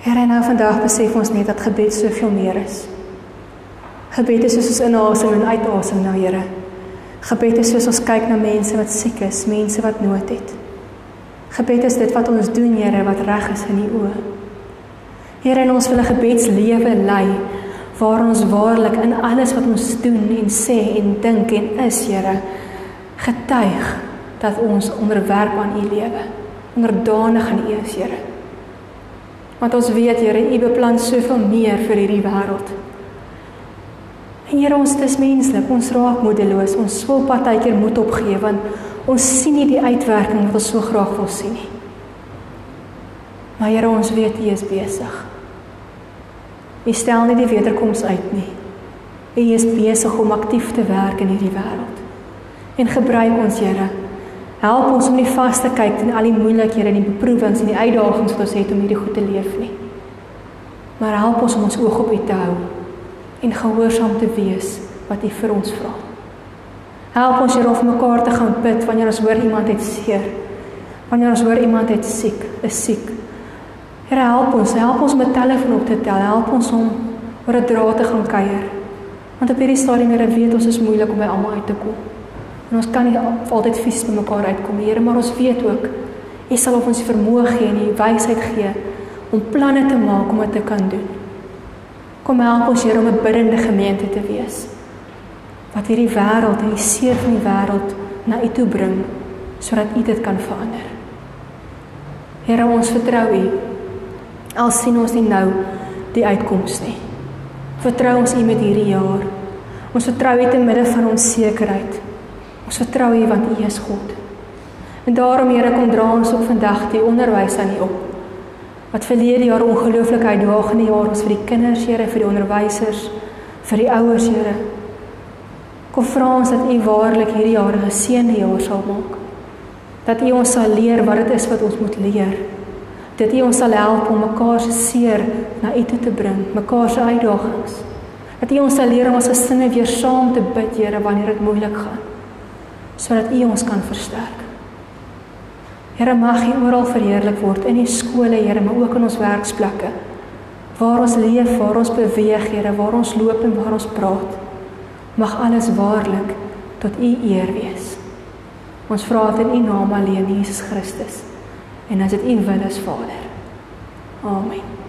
Here, nou vandag besef ons net dat gebed soveel meer is. Gebed is soos ons inasem en uitasem na Here. Gebed is soos ons kyk na mense wat siek is, mense wat nood het. Gebed is dit wat ons doen, Here, wat reg is in U oë. Here, ons wil 'n gebedslewe lei waar ons waarlik in alles wat ons doen en sê en dink en is, Here, getuig dat ons onderwerp aan U lewe, onderdanig aan U is, Here. Want ons weet, Here, U beplan soveel meer vir hierdie wêreld. En Here ons dis menslik, ons raak moedeloos, ons wil partykeer moed opgee want ons sien nie die uitwerking wat ons so graag wil sien nie. Maar Here ons weet U is besig. U stel nie die wederkoms uit nie. U is besig om aktief te werk in hierdie wêreld. En gebruik ons, Here. Help ons om nie vas te kyk teen al die moeilikhede en die beproewings en die uitdagings wat ons het om hierdie goed te leef nie. Maar help ons om ons oog op U te hou en gehoorsaam te wees wat U vir ons vra. Help ons hier om mekaar te gaan bid wanneer ons hoor iemand het seer. Wanneer ons hoor iemand het siek, is siek. Here help ons, help ons met telefoon op te tel, help ons om oor 'n draad te gaan kuier. Want op hierdie stadium here weet ons is moeilik om by almal uit te kom. En ons kan nie altyd fisies by mekaar uitkom, Here, maar ons weet ook U sal op ons vermoë gee en die wysheid gee om planne te maak om dit te kan doen. Kom help ons Here om 'n biddende gemeente te wees. Wat hierdie wêreld en die seer van die wêreld na U toe bring sodat U dit kan verander. Here, ons vertrou U. Al sien ons nie nou die uitkoms nie. Vertrou ons U met hierdie jaar. Ons vertrou U te midde van ons sekerheid. Ons vertrou U want U is God. En daarom Here kom dra ons op vandag die onderwys aan U op. Wat verlede jaar ongelooflik uitdagende jaar was vir die kinders, Here, vir die onderwysers, vir die ouers, Here. Kom vra ons dat U waarlik hierdie jaar 'n geseënde jaar sal maak. Dat U ons sal leer wat dit is wat ons moet leer. Dat U ons sal help om mekaar se seer na U toe te bring, mekaar se uitdagings. Dat U ons sal leer om as gesinne weer saam te bid, Here, wanneer dit moeilik gaan sodat U ons kan versterk. Here mag U oral verheerlik word in die skole, Here, maar ook in ons werksplekke. Waar ons leef, waar ons beweeg, Here, waar ons loop en waar ons praat. Mag alles waarlik tot U eer wees. Ons vra dit in U naam alleen, Jesus Christus. En as dit U wil is, Vader. Amen.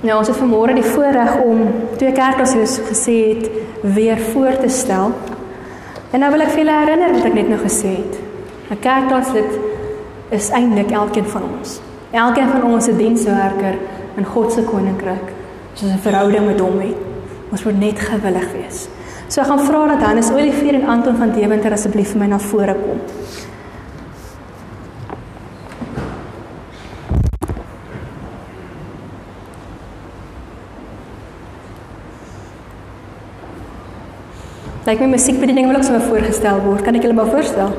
Nou ons het vanmôre die voorreg om twee kerklasse soos gesê het weer voor te stel. En nou wil ek vir julle herinner wat ek net nou gesê het. 'n Kerklas dit is eintlik elkeen van ons. Elkeen van ons is 'n dienswerker in God se koninkryk. Ons 'n verhouding met hom het. Ons moet net gewillig wees. So ek gaan vra dat Hannes Olivier en Anton van Deventer asseblief vir my na vore kom. Lyk my musiekbediening wil ook sommer voorgestel word. Kan ek julle maar voorstel?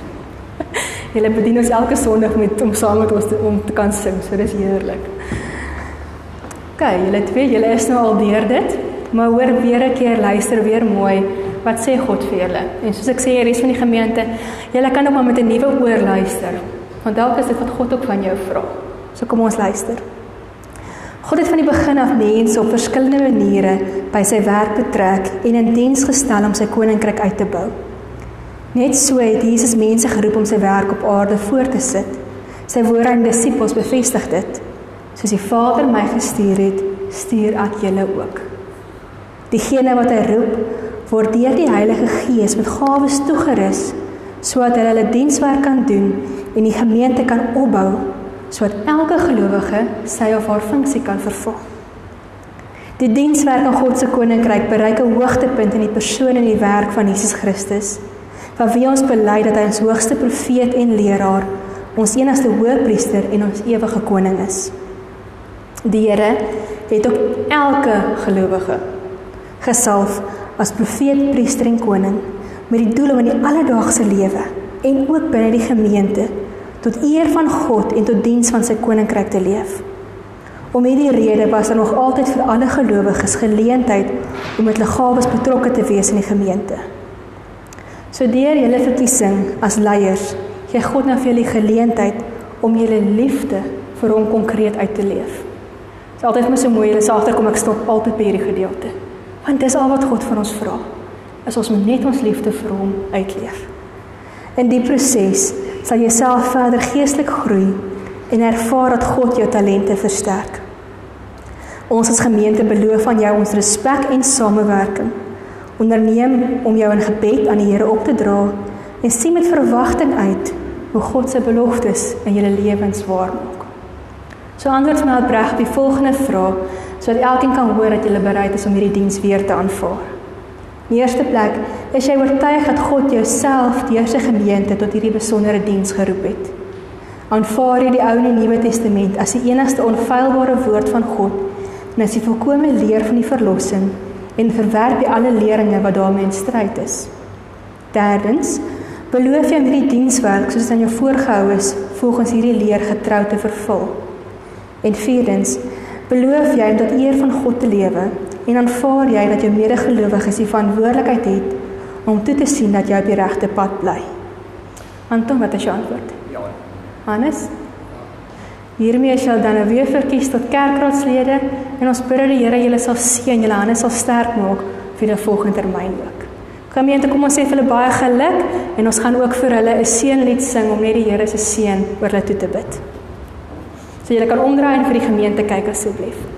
julle bedien ons elke Sondag met om saam met ons te, om te kan sing. So dis heerlik. OK, julle twee, julle is nou al deur dit, maar hoor weer 'n keer, luister weer mooi. Wat sê God vir julle? En soos ek sê, hier is van die gemeente, julle kan ook maar met 'n nuwe oor luister. Want dalk is dit wat God ook van jou vra. So kom ons luister. God het van die begin af mense op verskillende maniere by sy werk betrek en in diens gestel om sy koninkryk uit te bou. Net so het Jesus mense geroep om sy werk op aarde voort te sit. Sy woorde aan disippels bevestig dit. Soos die Vader my gestuur het, stuur ek julle ook. Diegene wat hy roep, word deur die Heilige Gees met gawes toegerus sodat hulle hulle dienswerk kan doen en die gemeente kan opbou sodat elke gelowige sy of haar funksie kan vervul. Die dienswerk aan God se koninkryk bereik 'n hoogtepunt in die persoon en die werk van Jesus Christus. Van wie ons bely dat hy ons hoogste profeet en leraar, ons enigste hoëpriester en ons ewige koning is. Die Here het op elke gelowige gesalf as profeet, priester en koning met die doel om in die alledaagse lewe en ook binne die gemeente tot eer van God en tot diens van sy koninkryk te leef. Om hierdie rede was daar nog altyd vir alle gelowiges geleentheid om met liggawe betrokke te wees in die gemeente. So deur julle verkiesing as leiers, gee God nou vir julle geleentheid om julle liefde vir hom konkreet uit te leef. Dit is altyd my so mooi, julle sê agterkom ek stop altyd by hierdie gedeelte. Want dis al wat God van ons vra. Is ons moet net ons liefde vir hom uitleef. In die proses sal jy self verder geestelik groei en ervaar dat God jou talente versterk. Ons as gemeente beloof aan jou ons respek en samewerking. Onderneem om jou in gebed aan die Here op te dra en sien met verwagting uit hoe God se beloftes in julle lewens waar maak. So antwoord my opreg die volgende vraag sodat elkeen kan hoor dat jy bereid is om hierdie diens weer te aanvaar. Die eerste plek is jy oortuig dat God jouself deur sy gemeente tot hierdie besondere diens geroep het. Aanvaar jy die Ou en die Nuwe Testament as die enigste onfeilbare woord van God en as die volkomme leer van die verlossing en verwerp jy alle leringe wat daarmee in stryd is. Derdens, beloof jy om hierdie dienswerk soos aan jou voorgehou is volgens hierdie leer getrou te vervul. En vierdens, beloof jy om tot eer van God te lewe en aanvaar jy dat jou medegelowiges die verantwoordelikheid het om toe te sien dat jy op die regte pad bly. Anton, wat is jou antwoord? Ja. Hannes? Hiermee sal dan weer verkies tot kerkraadslede en ons bid dat die Here julle sal seën, julle hande sal sterk maak vir die volgende termyn ook. Gemeente, kom ons sê vir hulle baie geluk en ons gaan ook vir hulle 'n seënlied sing om net die Here se seën oor hulle toe te bid. So julle kan omdraai en vir die gemeente kyk asseblief.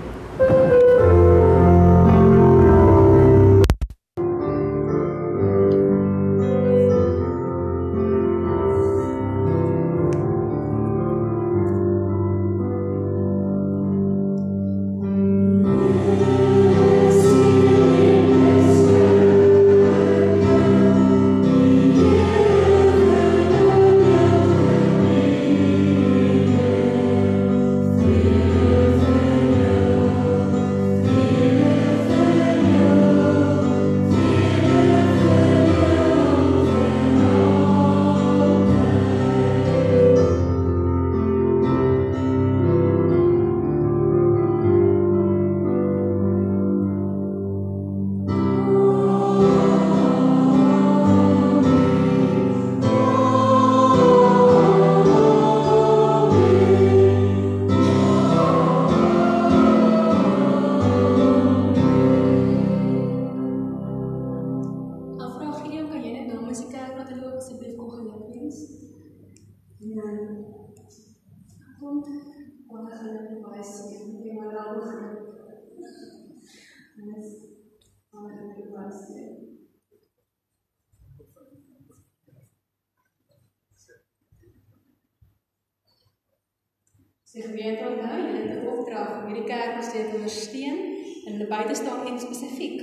Die gemeente onthou, julle het 'n opdrag om hierdie kerk ons te ondersteun en hulle buite staan en spesifiek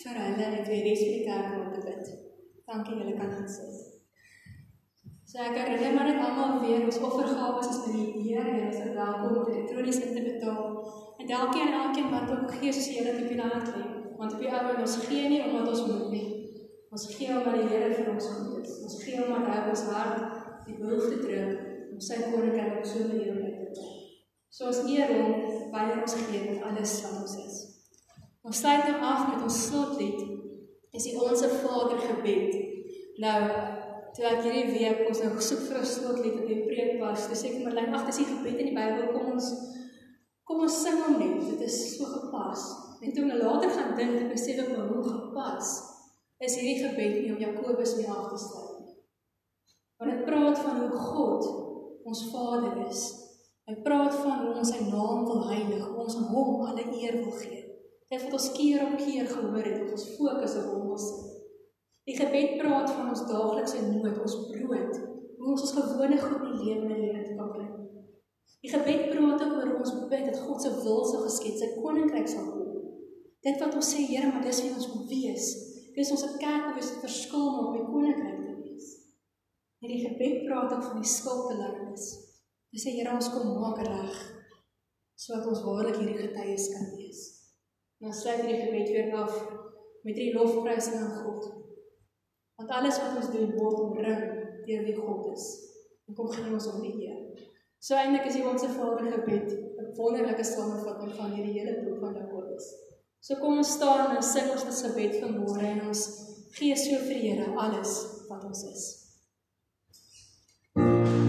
vir hulle en vir die res van die kerk om te bid. Dankie julle kan dit sê. So ek herinner maar net almal weer ons offergawe is by die Heer en ons is welkom om elektronies in te betaal. En elkeen en elkeen wat ook gee soos julle op die hart lê. Want op die ou ons gee nie omdat ons moet nie. Ons gee omdat die Here vir ons goed is. Ons gee omdat hy ons hart die behoefte druk om sy koninkryk op so 'n manier te. So ons eer hom wanneer ons gee met alles wat ons is. Ons sluit nou af met ons slotlied. Dis die onsse Vader gebed. Nou toe ek hierdie week ons nou gesoek vir 'n slotlied op die preek was, dis ek maar lyn agter die gebed in die Bybel kom ons kom ons sing hom net. Dit is so gepas. En toe ek nou later gaan dink, ek besef ek hoe gepas is hierdie gebed nie om Jakobus mee af te sluit nie. Want dit praat van hoe God ons Vader is. Hy praat van hoe ons sy naam wil heilig, ons aan hom alle eer wil gee. Dit wat ons keer op keer gehoor het, ons fokus op hom ons. Die gebed praat van ons daaglikse nood, ons brood, hoe ons ons gewone goed in lewe in lewe te kan kry. Die gebed praat ook oor ons bid dat God se wil sal geskied, sy koninkryk sal kom. Dit wat ons sê, Here, maar dis wie ons moet wees. Dis ons 'n kerk wat 'n verskil maak met koninkryk Hierdie gebed praat ook van die skuldbeleidenis. Dis sê Here ons kom maak reg sodat ons waarlik hierdie getuies kan wees. En ons sluit hierdie gebed weer af met drie lofprysing aan God. Want alles wat ons doen word omring deur wie God is. En kom gee ons hom die eer. So eintlik is hier ons Vader gebed 'n wonderlike samevatting van hierdie hele boek van Jakobus. So kom ons staan en sing ons dit gebed vanmôre en ons gee so vir die Here alles wat ons is. Ontvang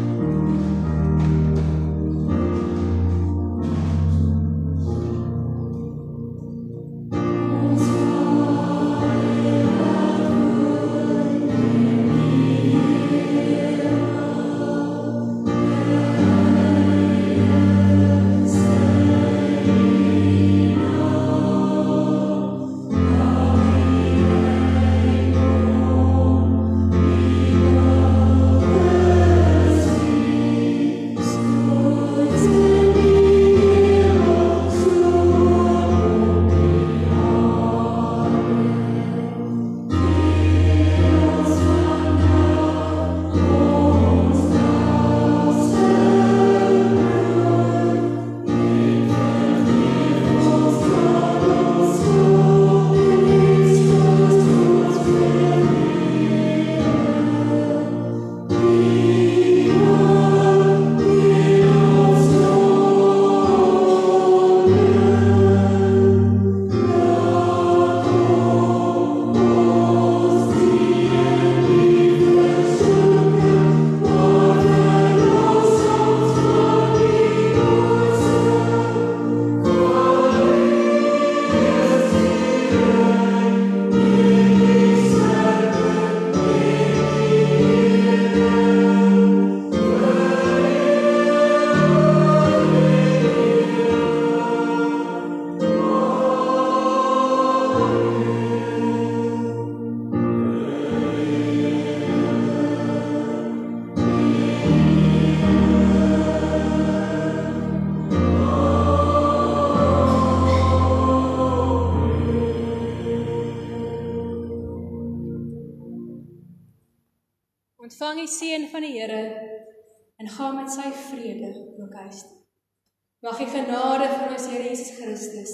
Mag die genade van ons Here Jesus Christus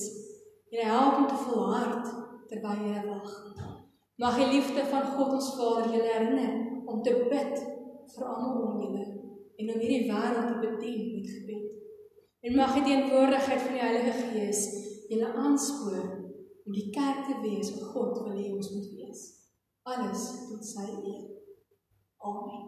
julle help om te volhard terwyl jy wag. Mag die liefde van God ons Vader julle herinner om te bid vir almal om julle en om hierdie wêreld te bedien met gebed. En mag die teenwoordigheid van die Heilige Gees julle aanspoor om die kerk te wees wat God wil hê ons moet wees. Alles tot sy eer. Amen.